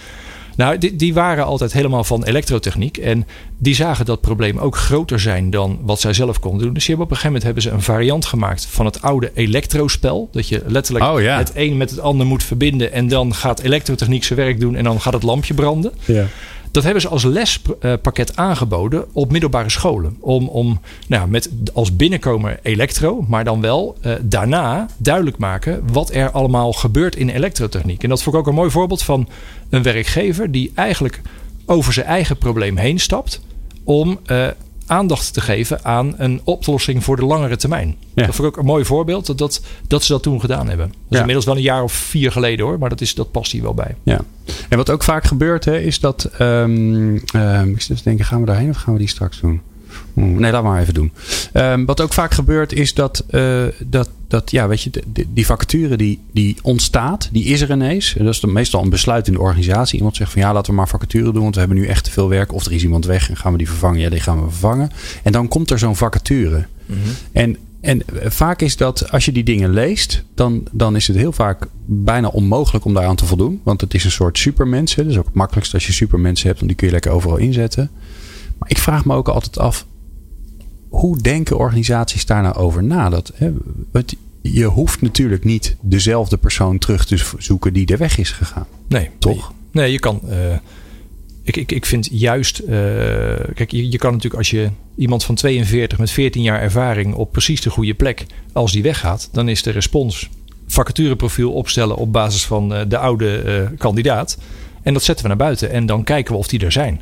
Nou, die, die waren altijd helemaal van elektrotechniek. En die zagen dat probleem ook groter zijn dan wat zij zelf konden doen. Dus hebben op een gegeven moment hebben ze een variant gemaakt van het oude elektrospel. Dat je letterlijk Oh, ja. het een met het ander moet verbinden. En dan gaat elektrotechniek zijn werk doen. En dan gaat het lampje branden. Ja. Dat hebben ze als lespakket aangeboden op middelbare scholen. Om, om nou, met als binnenkomer elektro, maar dan wel eh, daarna duidelijk maken wat er allemaal gebeurt in elektrotechniek. En dat vond ik ook een mooi voorbeeld van een werkgever die eigenlijk over zijn eigen probleem heen stapt om eh, aandacht te geven aan een oplossing voor de langere termijn. Ja. Dat vond ik ook een mooi voorbeeld dat, dat, dat ze dat toen gedaan hebben. Dat is Ja. inmiddels wel een jaar of vier geleden hoor, maar dat, is, dat past hier wel bij. Ja. En wat ook vaak gebeurt, hè, is dat. ehm, ik zit te denken, gaan we daarheen of gaan we die straks doen? Nee, laat maar even doen. Ehm, wat ook vaak gebeurt is dat, eh, dat, dat ja, weet je, die vacature die, die ontstaat, die is er ineens. En dat is dan meestal een besluit in de organisatie. Iemand zegt van ja, laten we maar vacature doen, want we hebben nu echt te veel werk. Of er is iemand weg en gaan we die vervangen? Ja, die gaan we vervangen. En dan komt er zo'n vacature. En, en vaak is dat als je die dingen leest, dan, dan is het heel vaak bijna onmogelijk om daaraan te voldoen. Want het is een soort supermens. hè. Dat is ook het makkelijkste als je supermensen hebt, want die kun je lekker overal inzetten. Maar ik vraag me ook altijd af, hoe denken organisaties daar nou over na? Dat, hè, het, je hoeft natuurlijk niet dezelfde persoon terug te zoeken die er weg is gegaan. Nee, Toch? Nee, je kan. eh, ik, ik, ik vind juist. eh, kijk, je, je kan natuurlijk als je iemand van 42 met 14 jaar ervaring op precies de goede plek. als die weggaat, dan is de respons. vacatureprofiel opstellen op basis van eh, de oude kandidaat. En dat zetten we naar buiten en dan kijken we of die er zijn.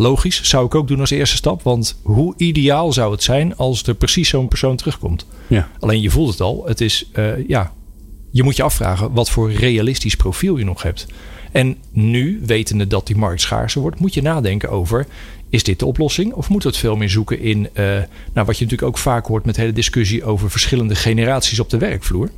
Logisch, zou ik ook doen als eerste stap. Want hoe ideaal zou het zijn als er precies zo'n persoon terugkomt? Ja. Alleen je voelt het al. Het is, eh, ja, je moet je afvragen wat voor realistisch profiel je nog hebt. En nu, wetende dat die markt schaarser wordt, moet je nadenken over: is dit de oplossing? Of moeten we het veel meer zoeken in, eh, nou, wat je natuurlijk ook vaak hoort met de hele discussie over verschillende generaties op de werkvloer?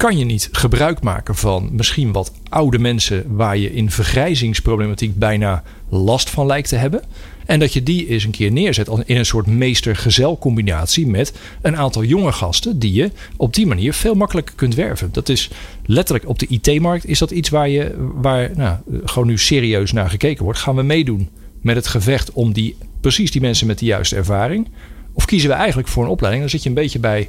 Kan je niet gebruik maken van misschien wat oude mensen waar je in vergrijzingsproblematiek bijna last van lijkt te hebben? En dat je die eens een keer neerzet in een soort meester-gezel combinatie met een aantal jonge gasten die je op die manier veel makkelijker kunt werven. Dat is letterlijk op de IT-markt is dat iets waar je waar nou, gewoon nu serieus naar gekeken wordt. Gaan we meedoen met het gevecht om die precies die mensen met de juiste ervaring? Of kiezen we eigenlijk voor een opleiding? Dan zit je een beetje bij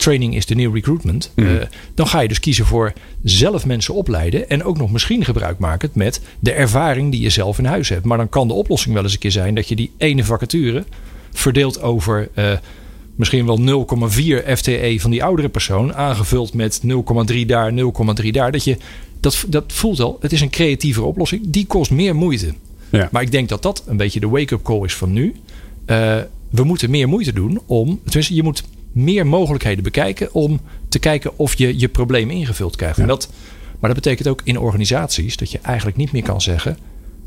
training is the new recruitment. Mhm. Eh, dan ga je dus kiezen voor zelf mensen opleiden. En ook nog misschien gebruik maken met de ervaring die je zelf in huis hebt. Maar dan kan de oplossing wel eens een keer zijn dat je die ene vacature verdeelt over eh, misschien wel 0,4 FTE van die oudere persoon. Aangevuld met 0,3 daar, 0,3 daar. Dat je dat, dat voelt al. Het is een creatievere oplossing. Die kost meer moeite. Ja. Maar ik denk dat dat een beetje de wake-up call is van nu. Eh, we moeten meer moeite doen om. Tenminste, je moet meer mogelijkheden bekijken om te kijken of je je probleem ingevuld krijgt. En dat, maar dat betekent ook in organisaties dat je eigenlijk niet meer kan zeggen: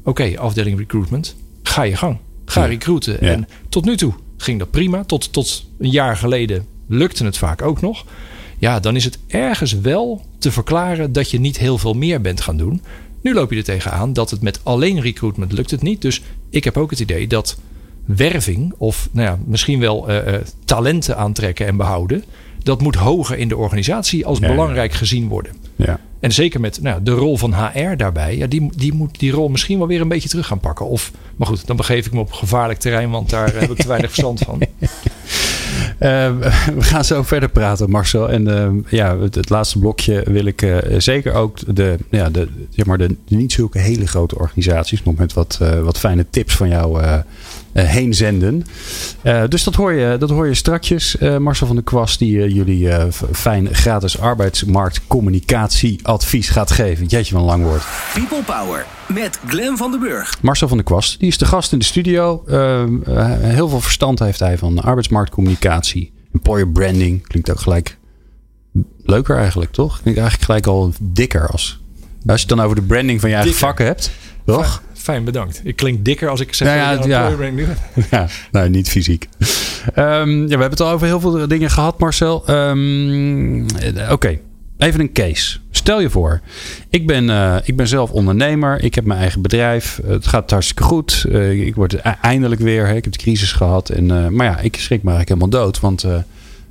Oké, afdeling recruitment, ga je gang. Ga Ja. recruiten. Ja. En tot nu toe ging dat prima. Tot, tot een jaar geleden lukte het vaak ook nog. Ja, dan is het ergens wel te verklaren dat je niet heel veel meer bent gaan doen. Nu loop je er tegenaan dat het met alleen recruitment lukt het niet. Dus ik heb ook het idee dat werving of nou ja, misschien wel eh, eh, talenten aantrekken en behouden. Dat moet hoger in de organisatie als Ja. belangrijk gezien worden. Ja. En zeker met nou, de rol van HR daarbij. Ja, die, die moet die rol misschien wel weer een beetje terug gaan pakken. Of, maar goed, dan begeef ik me op gevaarlijk terrein, want daar heb ik te weinig verstand van. we gaan zo verder praten, Marcel. En uh, ja, het, het, laatste blokje wil ik uh, zeker ook de, ja, de, zeg maar de, de, niet zulke hele grote organisaties nog met wat, wat fijne tips van jou heen zenden. Uh, dus dat hoor je, dat hoor je strakjes. Uh, Marcel van der Kwast die jullie fijn gratis arbeidsmarktcommunicatieadvies gaat geven. Jeetje, wat een lang woord. People Power met Glen van den Burg. Marcel van der Kwast, die is de gast in de studio. heel veel verstand heeft hij van arbeidsmarktcommunicatie. Employer branding klinkt ook gelijk leuker eigenlijk, toch? Klinkt eigenlijk gelijk al dikker als... Als je het dan over de branding van je eigen vakken hebt, toch? Fijn, bedankt. Ik klink dikker als ik zeg ja, ja, ja. ja, nou, niet fysiek. Um, ja, we hebben het al over heel veel dingen gehad, Marcel. Um, Oké, even een case. Stel je voor, ik ben, uh, ik ben zelf ondernemer. Ik heb mijn eigen bedrijf. Het gaat hartstikke goed. Uh, ik word e-, eindelijk weer. Hè. Ik heb de crisis gehad. En, uh, maar ja, ik schrik me eigenlijk helemaal dood. Want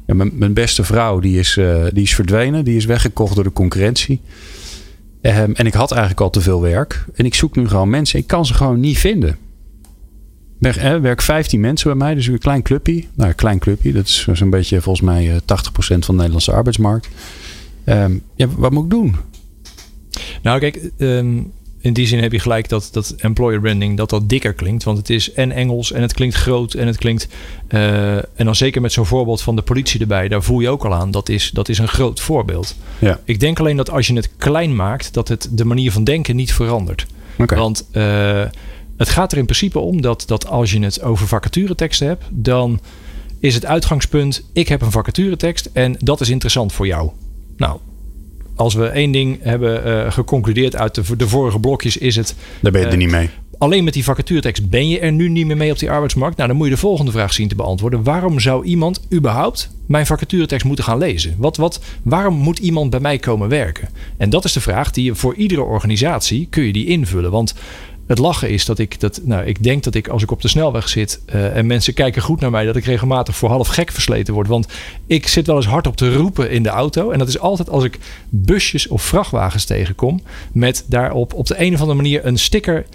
ja, mijn, mijn, beste vrouw die is, die is verdwenen. Die is weggekocht door de concurrentie. Um, en ik had eigenlijk al te veel werk. En ik zoek nu gewoon mensen. Ik kan ze gewoon niet vinden. Werk, eh, werk 15 mensen bij mij, dus een klein clubje. Nou, een klein clubje. Dat is zo'n beetje volgens mij 80% van de Nederlandse arbeidsmarkt. Um, ja, wat moet ik doen? Nou, kijk, um, in die zin heb je gelijk dat, dat employer branding dat dat dikker klinkt. Want het is en Engels en het klinkt groot en het klinkt... Uh, en dan zeker met zo'n voorbeeld van de politie erbij. Daar voel je ook al aan. Dat is, dat is een groot voorbeeld. Ja. Ik denk alleen dat als je het klein maakt... dat het de manier van denken niet verandert. Okay. Want uh, het gaat er in principe om dat, dat als je het over vacatureteksten hebt... dan is het uitgangspunt... ik heb een vacaturetekst en dat is interessant voor jou. Nou, als we één ding hebben uh, geconcludeerd uit de, de, vorige blokjes, is het. Daar ben je er niet mee. Alleen met die vacaturetekst ben je er nu niet meer mee op die arbeidsmarkt. Nou, dan moet je de volgende vraag zien te beantwoorden. Waarom zou iemand überhaupt mijn vacaturetekst moeten gaan lezen? Wat, wat, waarom moet iemand bij mij komen werken? En dat is de vraag die je voor iedere organisatie kun je die invullen. Want het lachen is dat ik dat. Nou, ik denk dat ik als ik op de snelweg zit uh, en mensen kijken goed naar mij, dat ik regelmatig voor half gek versleten word. Want ik zit wel eens hard op te roepen in de auto. En dat is altijd als ik busjes of vrachtwagens tegenkom. Met daarop op de een of andere manier een sticker.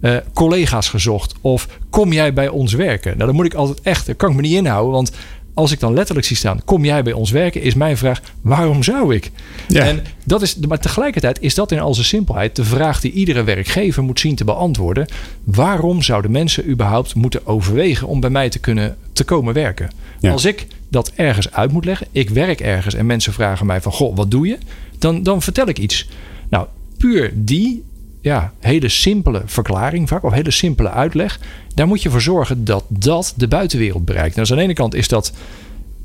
Uh, collega's gezocht. Of kom jij bij ons werken? Nou, dan moet ik altijd echt, daar kan ik me niet inhouden. Want als ik dan letterlijk zie staan, kom jij bij ons werken, is mijn vraag, waarom zou ik? Ja. En dat is, maar tegelijkertijd is dat in al zijn simpelheid de vraag die iedere werkgever moet zien te beantwoorden. Waarom zouden mensen überhaupt moeten overwegen om bij mij te kunnen te komen werken? Als ik dat ergens uit moet leggen, ik werk ergens en mensen vragen mij van, goh, wat doe je? Dan, dan vertel ik iets. Nou, puur die ja, hele simpele verklaring vaak, of hele simpele uitleg. Daar moet je voor zorgen dat dat de buitenwereld bereikt. Nou, dus aan de ene kant is dat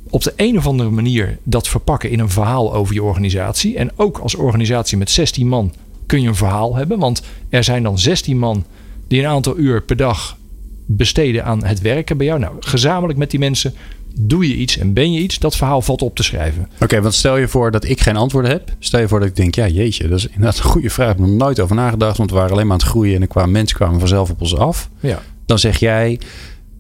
op de een of andere manier dat verpakken in een verhaal over je organisatie. En ook als organisatie met 16 man kun je een verhaal hebben. Want er zijn dan 16 man die een aantal uur per dag besteden aan het werken bij jou. Nou, gezamenlijk met die mensen doe je iets en ben je iets, dat verhaal valt op te schrijven. Oké, want stel je voor dat ik geen antwoorden heb. Stel je voor dat ik denk, ja jeetje, dat is inderdaad een goede vraag. Ik heb er nooit over nagedacht, want we waren alleen maar aan het groeien en er kwamen mensen kwamen vanzelf op ons af. Ja. Dan zeg jij,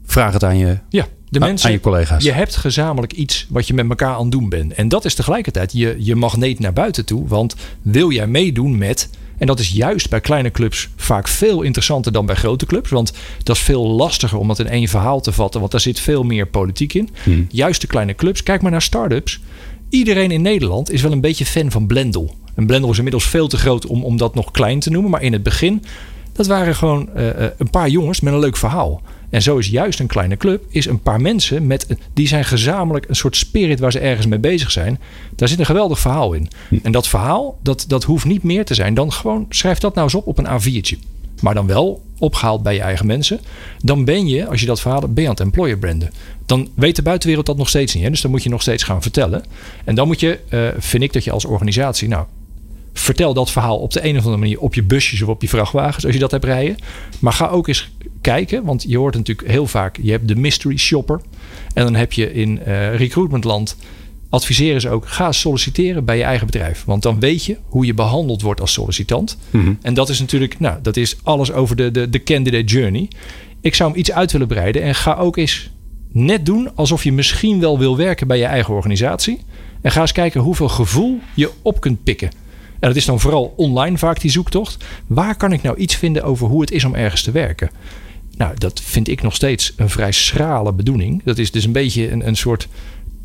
vraag het aan je, ja, de mensen, aan je collega's. Je hebt gezamenlijk iets wat je met elkaar aan het doen bent. En dat is tegelijkertijd je, je magneet naar buiten toe. Want wil jij meedoen met en dat is juist bij kleine clubs vaak veel interessanter dan bij grote clubs. Want dat is veel lastiger om dat in één verhaal te vatten. Want daar zit veel meer politiek in. Hmm. Juist de kleine clubs. Kijk maar naar start-ups. Iedereen in Nederland is wel een beetje fan van Blendel. En Blendel is inmiddels veel te groot om, om dat nog klein te noemen. Maar in het begin, dat waren gewoon uh, een paar jongens met een leuk verhaal. En zo is juist een kleine club, is een paar mensen met, die zijn gezamenlijk een soort spirit waar ze ergens mee bezig zijn. Daar zit een geweldig verhaal in. Hm. En dat verhaal, dat, dat hoeft niet meer te zijn dan gewoon, schrijf dat nou eens op op een A4'tje. Maar dan wel opgehaald bij je eigen mensen. Dan ben je, als je dat verhaal ben je aan het employer branden. Dan weet de buitenwereld dat nog steeds niet. Hè? Dus dan moet je nog steeds gaan vertellen. En dan moet je, uh, vind ik dat je als organisatie, nou, vertel dat verhaal op de een of andere manier op je busjes of op je vrachtwagens als je dat hebt rijden. Maar ga ook eens kijken, want je hoort natuurlijk heel vaak, je hebt de mystery shopper. En dan heb je in uh, recruitmentland adviseren ze ook, ga solliciteren bij je eigen bedrijf. Want dan weet je hoe je behandeld wordt als sollicitant. Mhm. En dat is natuurlijk, nou, dat is alles over de, de, de candidate journey. Ik zou hem iets uit willen breiden en ga ook eens net doen alsof je misschien wel wil werken bij je eigen organisatie. En ga eens kijken hoeveel gevoel je op kunt pikken. En dat is dan vooral online vaak die zoektocht. Waar kan ik nou iets vinden over hoe het is om ergens te werken? Nou, dat vind ik nog steeds een vrij schrale bedoeling. Dat is dus een beetje een, een soort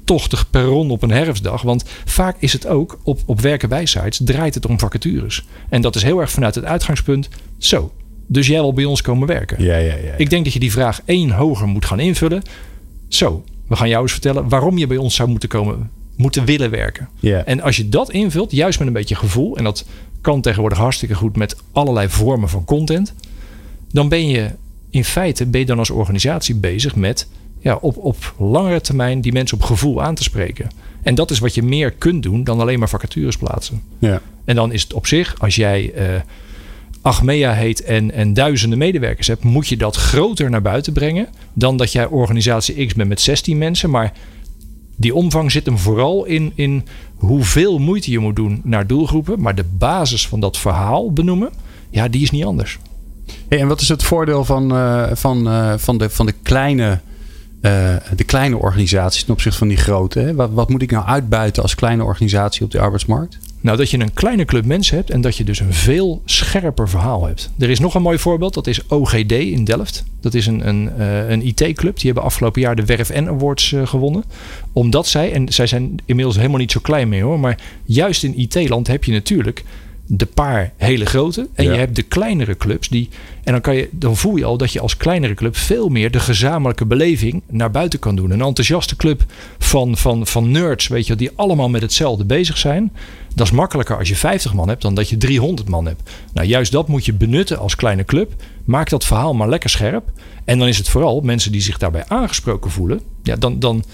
tochtig perron op een herfstdag. Want vaak is het ook op, op werkenwijsites draait het om vacatures. En dat is heel erg vanuit het uitgangspunt. Zo, dus jij wil bij ons komen werken. Ja, ja, ja, ja. Ik denk dat je die vraag één hoger moet gaan invullen. Zo, we gaan jou eens vertellen waarom je bij ons zou moeten komen, moeten willen werken. En als je dat invult, juist met een beetje gevoel, en dat kan tegenwoordig hartstikke goed met allerlei vormen van content, dan ben je in feite ben je dan als organisatie bezig met ja, op, op langere termijn die mensen op gevoel aan te spreken. En dat is wat je meer kunt doen dan alleen maar vacatures plaatsen. ja. En dan is het op zich, als jij eh Achmea heet en, en duizenden medewerkers hebt, moet je dat groter naar buiten brengen dan dat jij organisatie X bent met 16 mensen. Maar die omvang zit hem vooral in, in hoeveel moeite je moet doen naar doelgroepen. Maar de basis van dat verhaal benoemen, ja, die is niet anders. Hey, en wat is het voordeel van, eh, van, eh, van, de, van de, kleine, eh, de kleine organisaties ten opzichte van die grote? Hè? Wat, wat moet ik nou uitbuiten als kleine organisatie op de arbeidsmarkt? Nou, dat je een kleine club mensen hebt en dat je dus een veel scherper verhaal hebt. Er is nog een mooi voorbeeld, dat is OGD in Delft. Dat is een, een, eh, een IT-club. Die hebben afgelopen jaar de Werf N Awards eh, gewonnen. Omdat zij, en zij zijn inmiddels helemaal niet zo klein meer hoor, maar juist in IT-land heb je natuurlijk de paar hele grote en Ja. je hebt de kleinere clubs die en dan kan je dan voel je al dat je als kleinere club veel meer de gezamenlijke beleving naar buiten kan doen. Een enthousiaste club van, van, van nerds, weet je, die allemaal met hetzelfde bezig zijn. Dat is makkelijker als je 50 man hebt dan dat je 300 man hebt. Nou, juist dat moet je benutten als kleine club. Maak dat verhaal maar lekker scherp. En dan is het vooral mensen die zich daarbij aangesproken voelen. Ja, dan, dan,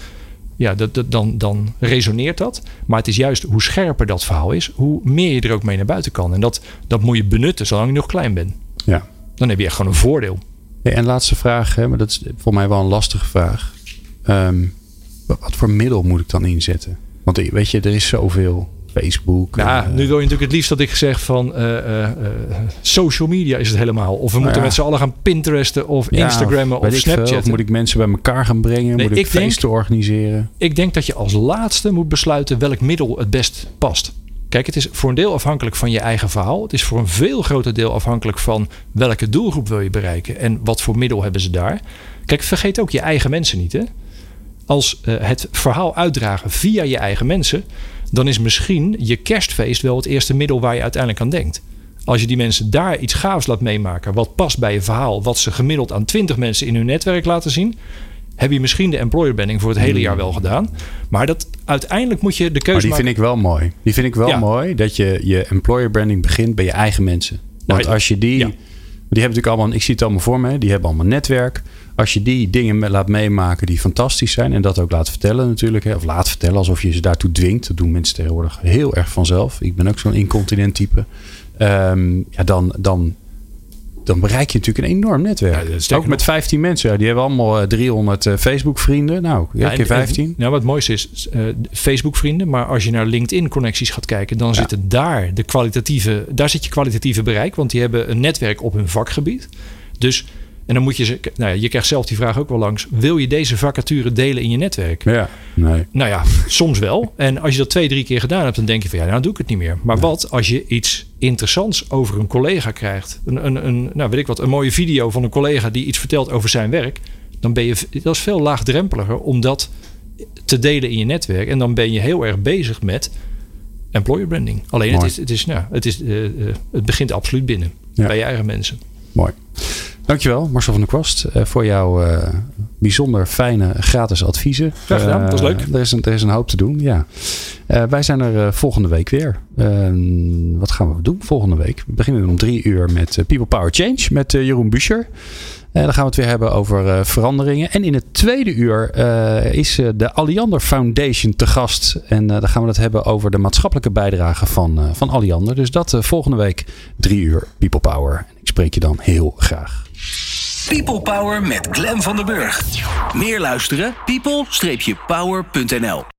ja, dat, dat, dan, dan resoneert dat. Maar het is juist hoe scherper dat verhaal is, hoe meer je er ook mee naar buiten kan. En dat, dat moet je benutten zolang je nog klein bent. Ja. Dan heb je echt gewoon een voordeel. En laatste vraag, hè, maar dat is voor mij wel een lastige vraag. Ehm, wat voor middel moet ik dan inzetten? Want weet je, er is zoveel. Facebook. Ja, eh, nu wil je natuurlijk het liefst dat ik zeg van eh, eh, social media is het helemaal. Of we moeten Nou ja. met z'n allen gaan Pinteresten of ja, Instagrammen of. Of moet ik mensen bij elkaar gaan brengen? Nee, moet ik, ik denk- feesten organiseren? Ik denk dat je als laatste moet besluiten welk middel het best past. Kijk, het is voor een deel afhankelijk van je eigen verhaal. Het is voor een veel groter deel afhankelijk van welke doelgroep wil je bereiken en wat voor middel hebben ze daar. Kijk, vergeet ook je eigen mensen niet. Hè? Als het verhaal uitdragen via je eigen mensen, dan is misschien je kerstfeest wel het eerste middel waar je uiteindelijk aan denkt. Als je die mensen daar iets gaafs laat meemaken, wat past bij je verhaal, wat ze gemiddeld aan 20 mensen in hun netwerk laten zien, heb je misschien de employer branding voor het hele jaar wel gedaan. Maar dat, uiteindelijk moet je de Maar keuze die maken. vind ik wel mooi. Die vind ik wel Ja. mooi dat je je employer branding begint bij je eigen mensen. Want Nou, als je die, ja. die hebben natuurlijk allemaal, ik zie het allemaal voor me, die hebben allemaal netwerk. Als je die dingen laat meemaken die fantastisch zijn en dat ook laat vertellen natuurlijk, hè, of laat vertellen alsof je ze daartoe dwingt. Dat doen mensen tegenwoordig heel erg vanzelf. Ik ben ook zo'n incontinent type. Ehm, ja, dan, dan, dan bereik je natuurlijk een enorm netwerk. Ja, ook met 15 mensen. Ja, die hebben allemaal eh, 300 eh, Facebook vrienden. Nou, ja, keer 15. en- nou, wat het mooiste is, eh, Facebook vrienden. Maar als je naar LinkedIn connecties gaat kijken, dan zitten daar de kwalitatieve, daar zit je kwalitatieve bereik. Want die hebben een netwerk op hun vakgebied. Dus, en dan moet je ze, nou ja, je krijgt zelf die vraag ook wel langs. Wil je deze vacature delen in je netwerk? Ja, nee. Nou ja, soms wel. En als je dat twee, drie keer gedaan hebt, dan denk je van ja, nou doe ik het niet meer. Maar wat als je iets interessants over een collega krijgt? Een, een, een, nou weet ik wat, een mooie video van een collega die iets vertelt over zijn werk. Dan ben je, dat is veel laagdrempeliger om dat te delen in je netwerk. En dan ben je heel erg bezig met employer branding. Alleen het, is, het, is, nou, het, is, eh, eh, het begint absoluut binnen. Ja. Bij je eigen mensen. Mooi. Dankjewel, Marcel van der Kwast, eh, voor jouw eh, bijzonder fijne gratis adviezen. Graag gedaan, Eh, dat was leuk. Er is, een, er is een hoop te doen, ja. Eh, wij zijn er eh, volgende week weer. Eh, wat gaan we doen volgende week? We beginnen om drie uur met eh, People Power Change met eh, Jeroen Buscher. Eh, dan gaan we het weer hebben over eh, veranderingen. En in het tweede uur eh, is de Alliander Foundation te gast. En dan gaan we het hebben over de maatschappelijke bijdrage van, van Alliander. Dus dat volgende week drie uur People Power. Ik spreek je dan heel graag. People Power met Glen van den Burg. Meer luisteren? people-power.nl